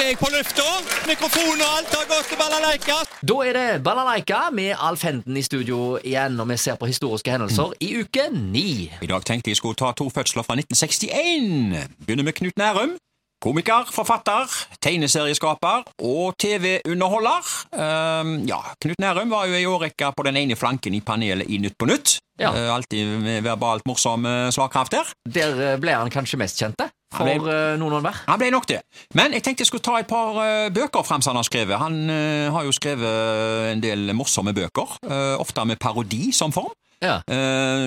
er jeg på lufta. Mikrofon og alt har gått til balalaika. Da er det Balalaika med Alf Henden i studio igjen, og vi ser på historiske hendelser i uke ni. I dag tenkte jeg skulle ta to fødsler fra 1961. Begynner med Knut Nærum. Komiker, forfatter, tegneserieskaper og TV-underholder. Um, ja, Knut Nærum var jo i årrekke på den ene flanken i panelet i Nytt på Nytt. Ja. Uh, alltid med verbalt morsom uh, slagkraft der. Der ble han kanskje mest kjente for Han ble- eh, noen hver. Han ble nok det. Men jeg tenkte jeg skulle ta et par uh, bøker frem som han har skrevet. Han uh, har jo skrevet en del morsomme bøker, uh, ofte med parodi som form. Ja.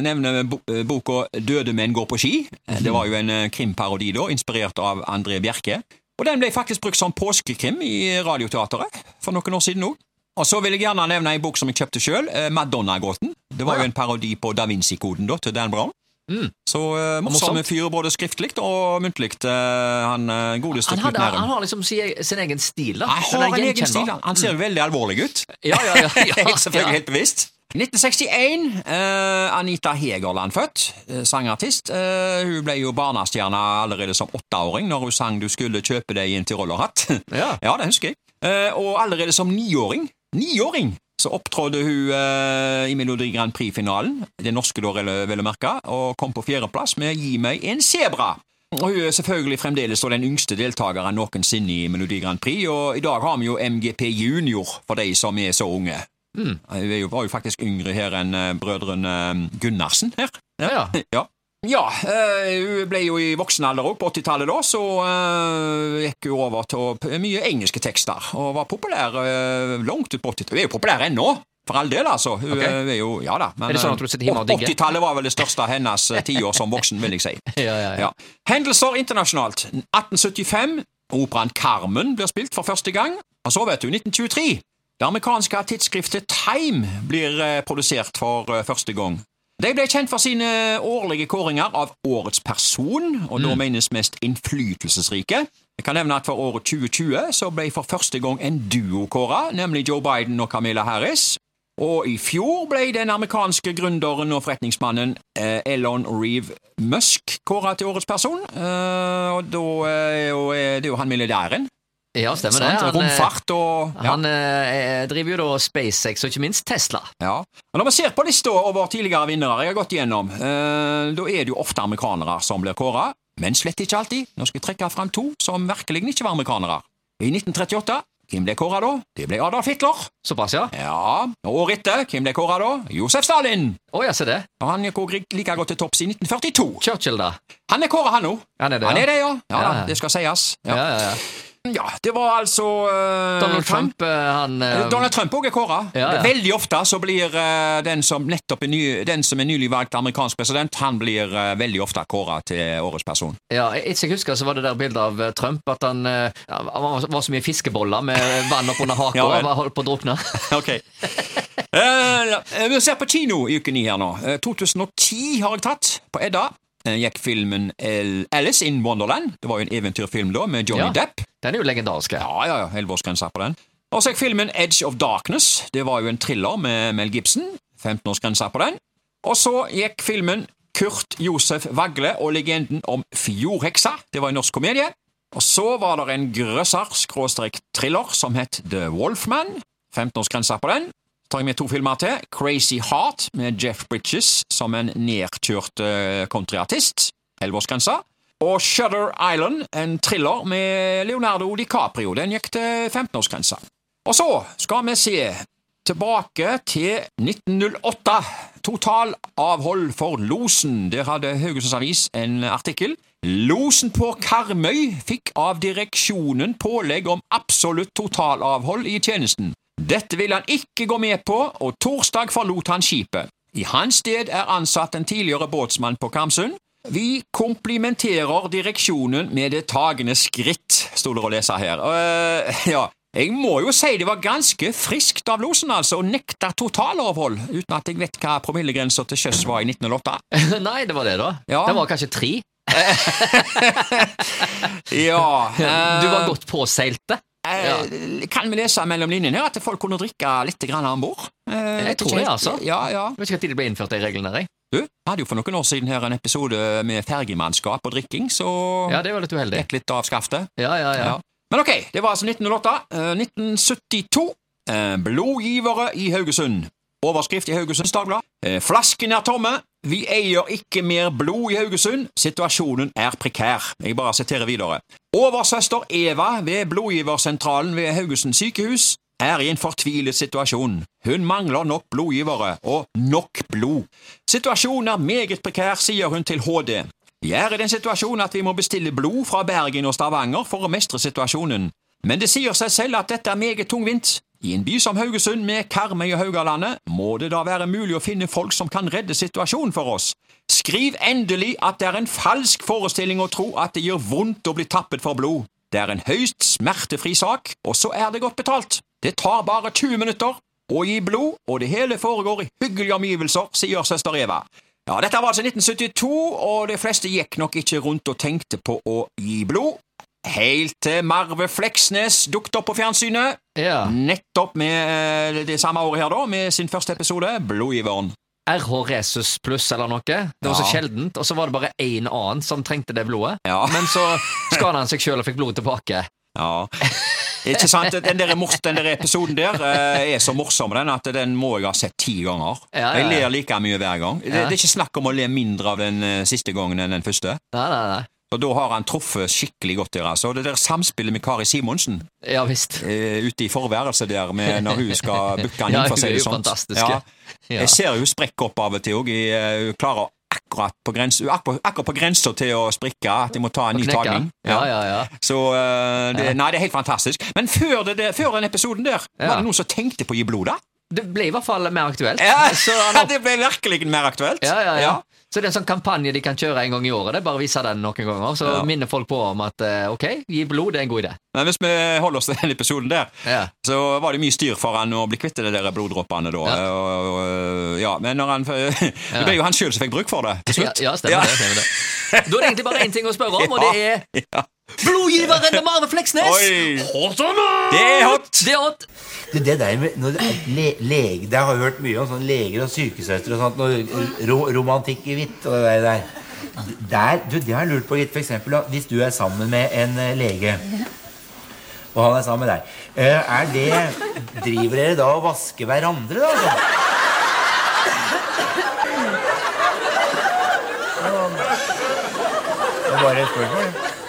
Nevner bo boka 'Døde menn går på ski'. Det var jo en krimparodi, da, inspirert av André Bjerke. Og Den ble faktisk brukt som påskekrim i Radioteateret for noen år siden òg. Og så vil jeg gjerne nevne en bok som jeg kjøpte sjøl, Madonna-gåten. Det var jo en parodi på Da Vinci-koden da, til Dan Brown. Mm. Så uh, morsom fyr både skriftlig og muntlig. uh, han uh, godeste Han, Knut hadde, han har liksom sin, sin egen stil. da. Han har en egen stil. Han ser jo veldig alvorlig ut. Ja, ja, ja. Er ja, selvfølgelig ja. helt bevisst. 1961. Uh, Anita Hegerland født. Uh, sangartist. Uh, hun ble jo barnestjerne allerede som åtteåring når hun sang 'Du skulle kjøpe deg en tyrollerhatt'. Ja. ja, det husker jeg. Eh, og allerede som niåring Niåring! Så opptrådte hun eh, i Melodi Grand Prix-finalen, det norske da, vel å merke, og kom på fjerdeplass med 'Gi meg en sebra'. Og Hun er selvfølgelig fremdeles den yngste deltakeren noensinne i Melodi Grand Prix, og i dag har vi jo MGP Junior for de som er så unge. Mm. Hun er jo, var jo faktisk yngre her enn eh, brødrene Gunnarsen her. Ja, ja. Ja. Ja, eh, hun ble jo i voksen alder òg, på 80-tallet da, så uh, gikk hun over til mye engelske tekster, og var populær uh, langt ut på 80-tallet. Hun er jo populær ennå, for all del altså. Hun Ok. eh, er jo, ja da. Men, sånn at du sitter hjemme og digger? 80-tallet var vel det største av hennes tiår som voksen, vil jeg si. Ja, ja, ja. Ja. Hendelser internasjonalt. 1875. Operaen Carmen blir spilt for første gang. Og så, vet du, 1923. Det amerikanske tidsskriftet Time blir produsert for første gang. De ble kjent for sine årlige kåringer av Årets person, og da menes mest innflytelsesrike. Jeg kan nevne at For året 2020 så ble for første gang en duo kåra, nemlig Joe Biden og Camilla Harris. Og i fjor ble den amerikanske gründeren og forretningsmannen eh, Elon Reeve Musk kåra til årets person. Eh, og da jo, eh, det er jo han milliardæren. Ja stemmer det. Han, eh, Romfart og ja. Han eh, driver jo da SpaceX, og ikke minst Tesla. ja. Og Når vi ser på lista over tidligere vinnere jeg har gått igjennom, eh, da er det jo ofte amerikanere som blir kåra, men slett ikke alltid. Nå skal jeg trekke fram to som virkelig ikke var amerikanere. I 1938, hvem ble kåra da? Det ble Adolf Hitler. Såpass, ja? Ja, og året etter, hvem ble kåra da? Josef Stalin. Å ja, se det. Og han gikk også like godt til topps i 1942. Churchill, da. Han er kåra, han nå. Han er det, Han ja. er det, ja. Ja, Ja, ja. Det skal sies. Ja, Ja, ja, ja. det var altså uh, Donald Trump, Trump han uh, Donald Trump òg er kåra. Ja, ja. Veldig ofte så blir uh, den som nettopp er ny, den som er nylig valgt amerikansk president, han blir eh, veldig ofte kåra til årets person. Ja, Ikke jeg husker, så var det der bildet av eh, Trump at han eh, han var, var så mye fiskeboller med vann oppunder haka Ja, og holdt på å drukne. Ok. Eh, vi ser på kino i uke ni her nå. Eh, 2010 har jeg tatt på Edda. Eh, gikk filmen Alice in Wonderland. Det var jo en eventyrfilm da, med Johnny Ja. Depp. Den er jo legendarisk. Ja. Ja, ja, elleveårsgrensa på den. Og så gikk filmen Edge of Darkness. Det var jo en thriller med Mel Gibson. 15-årsgrensa på den. Og så gikk filmen Kurt Josef Vagle og legenden om Fjordheksa. Det var en norsk komedie. Og så var det en grøsser-thriller som het The Wolfman. 15-årsgrensa på den. Tar jeg med to filmer til. Crazy Heart med Jeff Bridges som en nedkjørt eh, countryartist. 11-årsgrensa. Og Shutter Island, en thriller med Leonardo DiCaprio. Den gikk til 15-årsgrensa. Og så skal vi se tilbake til 1908. Totalavhold for losen. Der hadde Haugesunds Avis en artikkel. Losen på Karmøy fikk av direksjonen pålegg om absolutt totalavhold i tjenesten. Dette ville han ikke gå med på, og torsdag forlot han skipet. I hans sted er ansatt en tidligere båtsmann på Karmsund. Vi komplimenterer direksjonen med det tagende skritt, sto det å lese her. Uh, ja, jeg må jo si det var ganske friskt av losen, altså, å nekte totaloverhold, uten at jeg vet hva promillegrensa til sjøs var i 1908. Nei, det var det, da. Ja. Det var kanskje tre. Ja, Du var eh, godt påseilte. Eh, Kan vi lese mellom linjene at folk kunne drikke litt grann om bord? Eh, Jeg tror det, altså. Ja, ja. Jeg vet ikke når det ble innført, de reglene der. Du, hadde jo for noen år siden her en episode med fergemannskap og drikking, så Ja, det var litt uheldig. gikk litt av skaftet. Ja, ja, ja. Ja. Men ok, det var altså 1908. Eh, 1972. Eh, blodgivere i Haugesund. Overskrift i Haugesunds Dagblad. Eh, flaskene er tomme. Vi eier ikke mer blod i Haugesund. Situasjonen er prekær. Jeg bare siterer videre. Oversøster Eva ved blodgiversentralen ved Haugesund sykehus er i en fortvilet situasjon. Hun mangler nok blodgivere, og nok blod. Situasjonen er meget prekær, sier hun til HD. Vi er i den situasjonen at vi må bestille blod fra Bergen og Stavanger for å mestre situasjonen. Men det sier seg selv at dette er meget tungvint. I en by som Haugesund med Karmøy og Haugalandet må det da være mulig å finne folk som kan redde situasjonen for oss. Skriv endelig at det er en falsk forestilling å tro at det gjør vondt å bli tappet for blod. Det er en høyst smertefri sak, og så er det godt betalt. Det tar bare 20 minutter å gi blod, og det hele foregår i hyggelige omgivelser, sier søster Eva. Ja, Dette var altså 1972, og de fleste gikk nok ikke rundt og tenkte på å gi blod. Helt til Marve Fleksnes dukket opp på fjernsynet. Ja. Nettopp med eh, det samme året her, da, med sin første episode, Blodgiveren. RH Resus pluss eller noe. Det var så Ja. sjeldent, og så var det bare én annen som trengte det blodet. Ja. Men så skada han seg sjøl og fikk blodet tilbake. Ja. Ikke sant? Den der, mors- den der episoden der eh, er så morsom den at den må jeg ha sett ti ganger. Ja. Jeg ler like mye hver gang. Det, det er ikke snakk om å le mindre av den eh, siste gangen enn den første. Nei, nei, nei. Og da har han truffet skikkelig godt der, altså. Og det der samspillet med Kari Simonsen Ja visst. eh, ute i forværelset der med når hun skal booke han inn, for å hun si er det jo fantastisk. Ja. Ja. Jeg ser hun sprekker opp av og til òg. Hun klarer akkurat på grensa akkurat, på grensa til å sprikke. At de må ta en ny tagning. Ja, ja, ja. Så uh, det, Nei, det er helt fantastisk. Men før, det, før den episoden der, Ja. var det noen som tenkte på å gi blod, da? Det ble i hvert fall mer aktuelt. Ja, har det ble virkelig mer aktuelt. Ja, ja, ja. Så det er en sånn kampanje de kan kjøre en gang i året. Det er bare vise den noen ganger. Så Ja. minner folk på om at eh, ok, gi blod, det er en god idé. Men hvis vi holder oss til den episoden der, Ja. så var det mye styr for han å bli kvitt de der bloddråpene da. Ja. Og, og, ja, men når han Det ble jo han sjøl som fikk bruk for det til slutt. ja, stemmer det. stemmer det. Da er det egentlig bare én ting å spørre om, og det er. Blodgiveren med Marve Fleksnes! Oi! Hot or not? Det er hot! Det er hot! Du, det der med når le, lege, Det har jeg hørt mye om sånn leger og sykesøstre og sånt. Og ro, romantikk i hvitt og det der. der du, det har jeg lurt på litt. For hvis du er sammen med en eh, lege, og han er sammen med deg, eh, er det Driver dere da og vasker hverandre, da? Altså? Det bare et spørsmål.